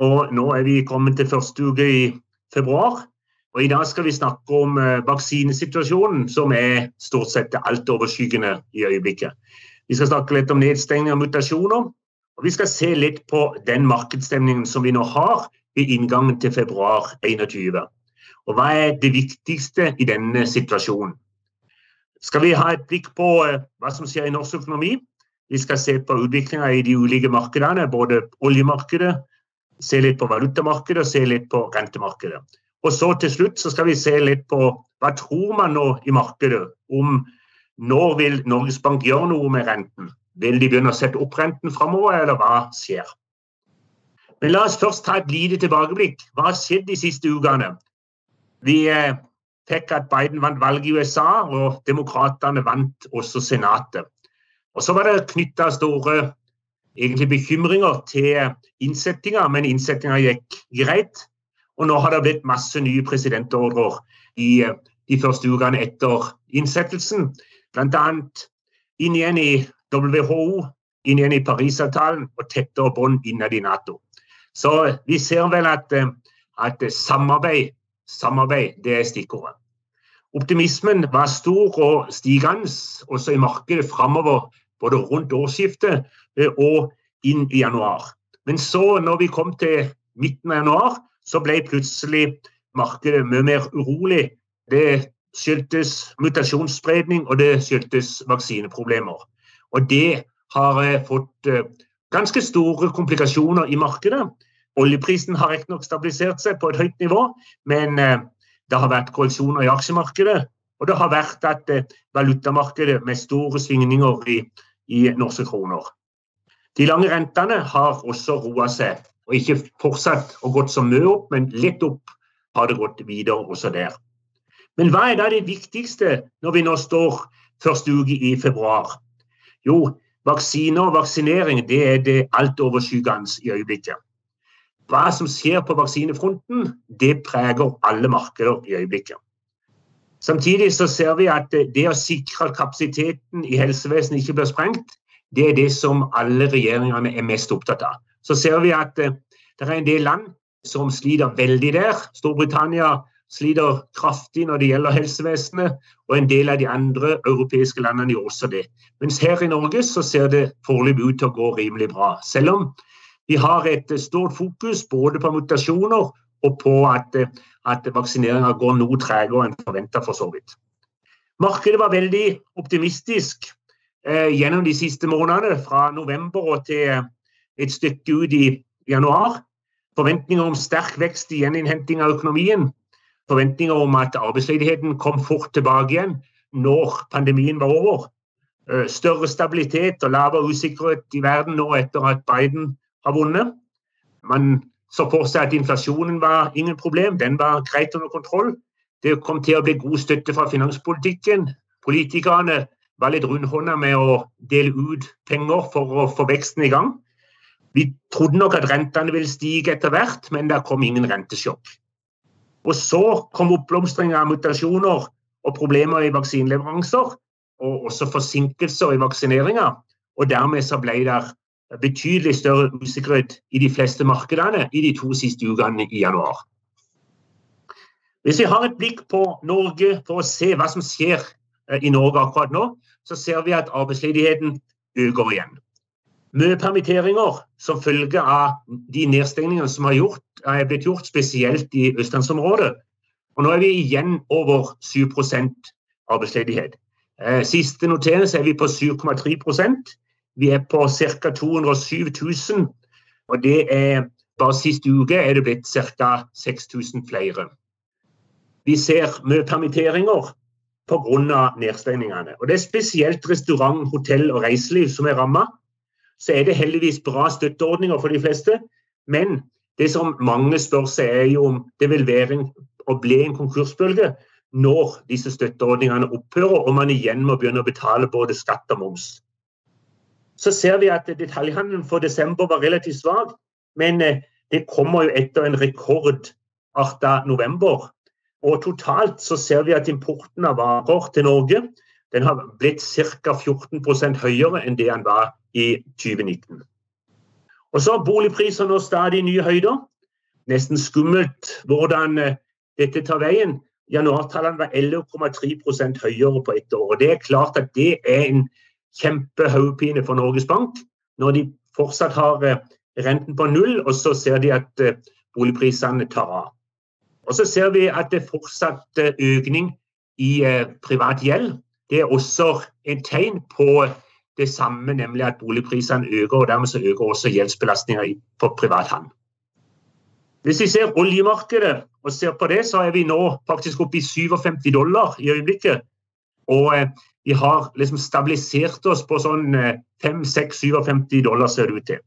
Og nå er vi kommet til første uke i februar. Og I dag skal vi snakke om eh, vaksinesituasjonen, som er stort sett altoverskyggende i øyeblikket. Vi skal snakke litt om nedstengning og mutasjoner. Og vi skal se litt på den markedsstemningen som vi nå har ved inngangen til februar 2021. Og hva er det viktigste i denne situasjonen? skal vi ha et blikk på eh, hva som skjer i norsk økonomi. Vi skal se på utviklinga i de ulike markedene, både oljemarkedet, se litt på valutamarkedet og se litt på rentemarkedet. Og så til slutt så skal vi se litt på hva tror man nå i markedet om når vil Norges Bank gjøre noe med renten? Vil de begynne å sette opp renten framover, eller hva skjer? Men la oss først ta et lite tilbakeblikk. Hva har skjedd de siste ukene? Vi eh, fikk at Biden vant valget i USA, og demokratene vant også Senatet. Og Så var det knytta store egentlig bekymringer til innsettinga, men innsettinga gikk greit. Og nå har det blitt masse nye presidentordrer i de første ukene etter innsettelsen. Bl.a. inn igjen i WHO, inn igjen i Parisavtalen og tettere bånd innad i Nato. Så vi ser vel at, at samarbeid Samarbeid, det er stikkordet. Optimismen var stor og stigende også i markedet framover, både rundt årsskiftet eh, og inn i januar. Men så, når vi kom til midten av januar, så ble plutselig markedet mye mer urolig. Det skyldtes mutasjonsspredning, og det skyldtes vaksineproblemer. Og det har eh, fått eh, ganske store komplikasjoner i markedet. Oljeprisen har riktignok stabilisert seg på et høyt nivå, men det har vært korreksjoner i aksjemarkedet. Og det har vært at valutamarkedet med store svingninger i, i norske kroner. De lange rentene har også roa seg, og ikke fortsatt og gått så mye opp, men litt opp har det gått videre også der. Men hva er da det viktigste når vi nå står første uke i februar? Jo, vaksiner og vaksinering det er det altoverskyggende i øyeblikket hva som skjer på vaksinefronten, det preger alle markeder i øyeblikket. Samtidig så ser vi at det å sikre kapasiteten i helsevesenet ikke blir sprengt, det er det som alle regjeringene er mest opptatt av. Så ser vi at eh, det er en del land som sliter veldig der. Storbritannia sliter kraftig når det gjelder helsevesenet, og en del av de andre europeiske landene gjør også det. Mens her i Norge så ser det foreløpig ut til å gå rimelig bra. Selv om vi har et stort fokus både på mutasjoner og på at, at vaksineringa går noe tregere enn forventa, for så vidt. Markedet var veldig optimistisk eh, gjennom de siste månedene, fra november og til et stykke ut i januar. Forventninger om sterk vekst i gjeninnhenting av økonomien. Forventninger om at arbeidsledigheten kom fort tilbake igjen når pandemien var over. Eh, større stabilitet og lavere usikkerhet i verden nå etter at Biden har vunnet. Man så for seg at inflasjonen var ingen problem, den var greit under kontroll. Det kom til å bli god støtte fra finanspolitikken. Politikerne var litt rundhånda med å dele ut penger for å få veksten i gang. Vi trodde nok at rentene ville stige etter hvert, men det kom ingen rentesjokk. Og så kom oppblomstringa av mutasjoner og problemer i vaksineleveranser, og også forsinkelser i vaksineringa. Og dermed så ble det betydelig større usikkerhet i de fleste markedene i de to siste ukene i januar. Hvis vi har et blikk på Norge for å se hva som skjer eh, i Norge akkurat nå, så ser vi at arbeidsledigheten øker igjen. Mye permitteringer som følge av de nedstengningene som har gjort, er blitt gjort, spesielt i østlandsområdet. Og nå er vi igjen over 7 arbeidsledighet. Eh, siste notering er vi på 7,3 vi er på ca. 207 000, og det er bare sist uke er det blitt ca. 6000 flere. Vi ser mye permitteringer pga. nedstengningene. Og Det er spesielt restaurant, hotell og reiseliv som er ramma. Så er det heldigvis bra støtteordninger for de fleste, men det som mange spør seg, er jo om det vil være en, og bli en konkursbølge når disse støtteordningene opphører og man igjen må begynne å betale både skatt og moms. Så ser vi at detaljhandelen for desember var relativt svak, men eh, det kommer jo etter en rekordarta november. Og totalt så ser vi at importen av varer til Norge den har blitt ca. 14 høyere enn det den var i 2019. Og så har boligprisene nå stadig nye høyder. Nesten skummelt hvordan eh, dette tar veien. Januartallene var 11,3% høyere på ett år. og Det er klart at det er en kjempehodepine for Norges Bank. Når de fortsatt har eh, renten på null, og så ser de at eh, boligprisene tar av. Og så ser vi at det er fortsatt økning i privat gjeld. Det er også en tegn på det samme, nemlig at boligprisene øker, og dermed så øker også gjeldsbelastninga på privat hand. Hvis vi ser oljemarkedet og ser på det, så er vi nå faktisk oppe i 57 dollar i øyeblikket. Og eh, vi har liksom stabilisert oss på sånn 5-6-57 eh, dollar, ser det ut til.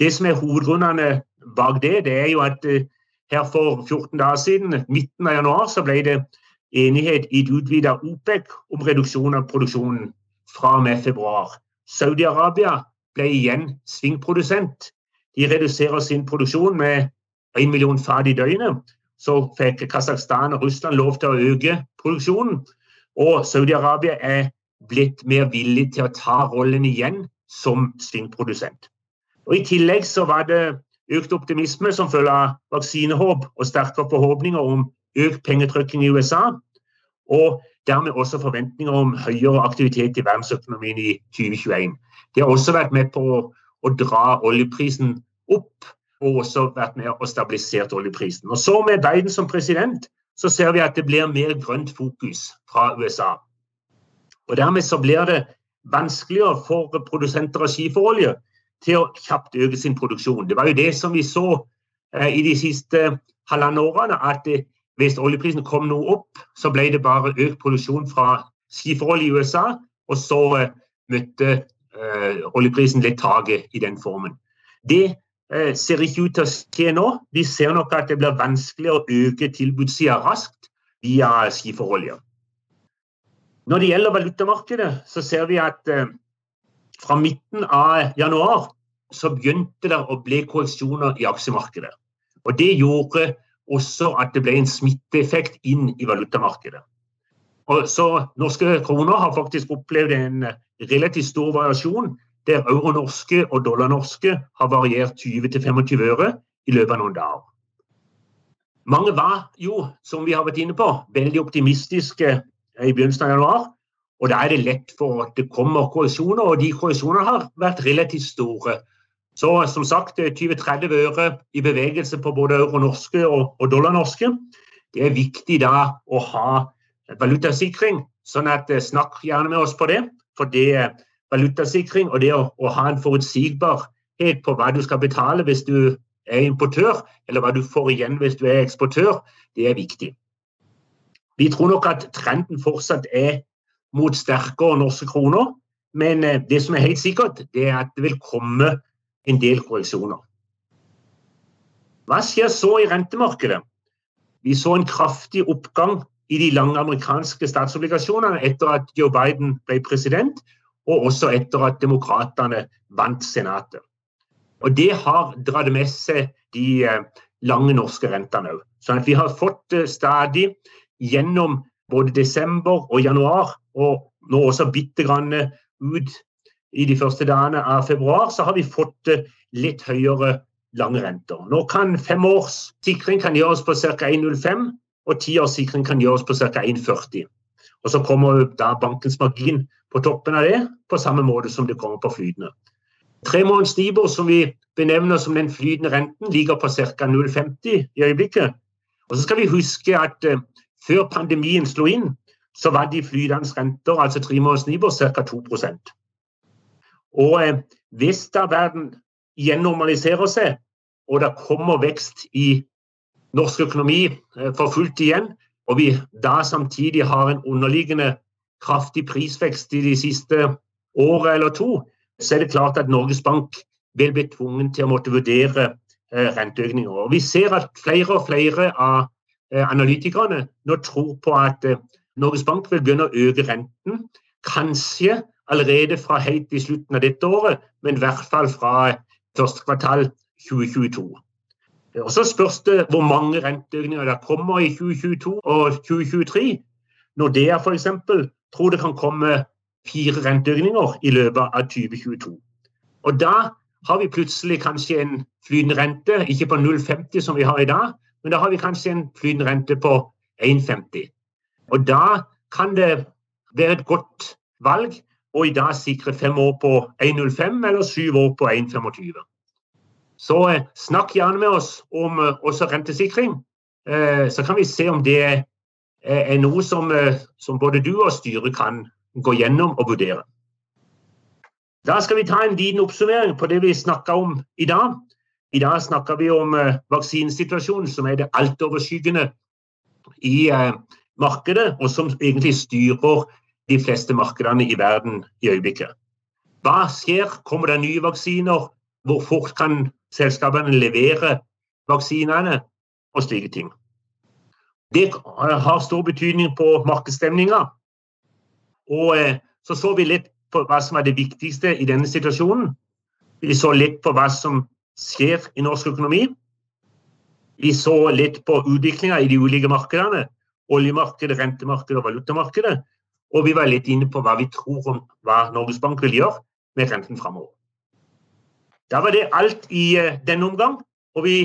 Det som er hovedgrunnene bak det, det er jo at eh, her for 14 dager siden, midten av januar, så ble det enighet i et utvidet OPEC om reduksjon av produksjonen fra og med februar. Saudi-Arabia ble igjen svingprodusent. De reduserer sin produksjon med 1 million fat i døgnet. Så fikk Kasakhstan og Russland lov til å øke produksjonen. Og Saudi-Arabia er blitt mer villig til å ta rollen igjen som svingprodusent. Og I tillegg så var det økt optimisme som følge av vaksinehåp og sterkere forhåpninger om økt pengetrykking i USA. Og dermed også forventninger om høyere aktivitet i verdensøkonomien i 2021. Det har også vært med på å, dra oljeprisen opp, og også vært med å stabilisere oljeprisen. Og så Med Biden som president så ser vi at det blir mer grønt fokus fra USA. Og Dermed så blir det vanskeligere for produsenter av skiferolje til å kjapt øke sin produksjon. Det var jo det som vi så eh, i de siste halvannet årene, at det hvis oljeprisen kom noe opp, så ble det bare økt produksjon fra skiferolje i USA, og så eh, møtte uh, oljeprisen litt taket i den formen. Det ser ikke ut til å skje nå. Vi ser nok at det blir vanskelig å øke tilbudssida raskt via skiferolje. Når det gjelder valutamarkedet, så ser vi at fra midten av januar så begynte det å bli korreksjoner i aksjemarkedet. Og Det gjorde også at det ble en smitteeffekt inn i valutamarkedet. Og så Norske kroner har faktisk opplevd en relativt stor variasjon, der euro-norske og dollar-norske har variert 20-25 øre i løpet av noen dager. Mange var jo, som vi har vært inne på, veldig optimistiske i begynnelsen av januar. Og da er det lett for at det kommer korreksjoner, og de korreksjonene har vært relativt store. Så som sagt, 20-30 øre i bevegelse på både euro-norske og, og dollar-norske. Det er viktig da å ha valutasikring, sånn at eh, snakk gjerne med oss på det. For det er valutasikring og det å, å ha en forutsigbarhet på hva du skal betale hvis du er importør, eller hva du får igjen hvis du er eksportør, det er viktig. Vi tror nok at trenden fortsatt er mot sterkere norske kroner, men eh, det som er helt sikkert, det er at det vil komme en del korreksjoner. Hva skjer så i rentemarkedet? Vi så en kraftig oppgang i de lange amerikanske statsobligasjonene etter at Joe Biden ble president, og også etter at demokratene vant Senatet. Og Det har dratt med seg de eh, lange norske rentene òg. Vi har fått eh, stadig gjennom både desember og januar, og nå også bitte grann ut i de første dagene av februar, så har vi fått eh, litt høyere lange renter. Nå kan femårs sikring gjøres på ca. 1,05, og tiårs sikring kan gjøres på ca. 1,40. Og Så kommer da bankens margin på toppen av det, på samme måte som det kommer på flytende. Tre måneders Nibor, som vi benevner som den flytende renten, ligger på ca. 0,50 i øyeblikket. Og så skal vi huske at uh, før pandemien slo inn, så var de flytende renter, altså tre måneders Nibor, ca. 2 og eh, hvis da verden gjennormaliserer seg, og det kommer vekst i norsk økonomi eh, for fullt igjen, og vi da samtidig har en underliggende kraftig prisvekst i de siste året eller to, så er det klart at Norges Bank vil bli tvungen til å måtte vurdere renteøkninger. Og vi ser at flere og flere av analytikerne nå tror på at Norges Bank vil begynne å øke renten. Kanskje allerede fra helt i slutten av dette året, men i hvert fall fra første kvartal 2022. Og Så spørs det hvor mange renteøkninger det kommer i 2022 og 2023. Nordea f.eks. tror det kan komme fire renteøkninger i løpet av 2022. Og Da har vi plutselig kanskje en flytende rente, ikke på 0,50 som vi har i dag, men da har vi kanskje en flytende rente på 1,50. Og Da kan det være et godt valg å i dag sikre fem år på 1,05 eller syv år på 1,25. Så eh, snakk gjerne med oss om eh, også rentesikring. Eh, så kan vi se om det er noe som, som både du og styret kan gå gjennom og vurdere. Da skal vi ta en liten oppsummering på det vi snakka om i dag. I dag snakker vi om vaksinesituasjonen, som er det altoverskyggende i markedet, og som egentlig styrer de fleste markedene i verden i øyeblikket. Hva skjer? Kommer det nye vaksiner? Hvor fort kan selskapene leverer vaksinene? Og slike ting. Det har stor betydning på markedsstemninga. Og eh, så så vi litt på hva som er det viktigste i denne situasjonen. Vi så litt på hva som skjer i norsk økonomi. Vi så litt på utviklinga i de ulike markedene. Oljemarkedet, rentemarkedet og valutamarkedet. Og vi var litt inne på hva vi tror om hva Norges Bank vil gjøre med renten framover. Da var det alt i uh, denne omgang. Og vi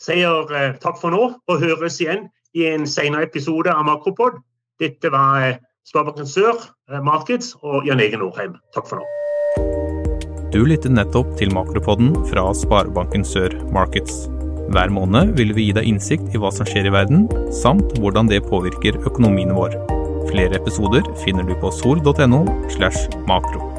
sier uh, takk for nå og høres igjen i en senere episode av Makropod. Dette var uh, Sparebanken Sør Markeds og Jan Egen Norheim. Takk for nå. Du lyttet nettopp til Makropodden fra Sparebanken Sør Markets. Hver måned vil vi gi deg innsikt i hva som skjer i verden, samt hvordan det påvirker økonomien vår. Flere episoder finner du på sol.no slash makro.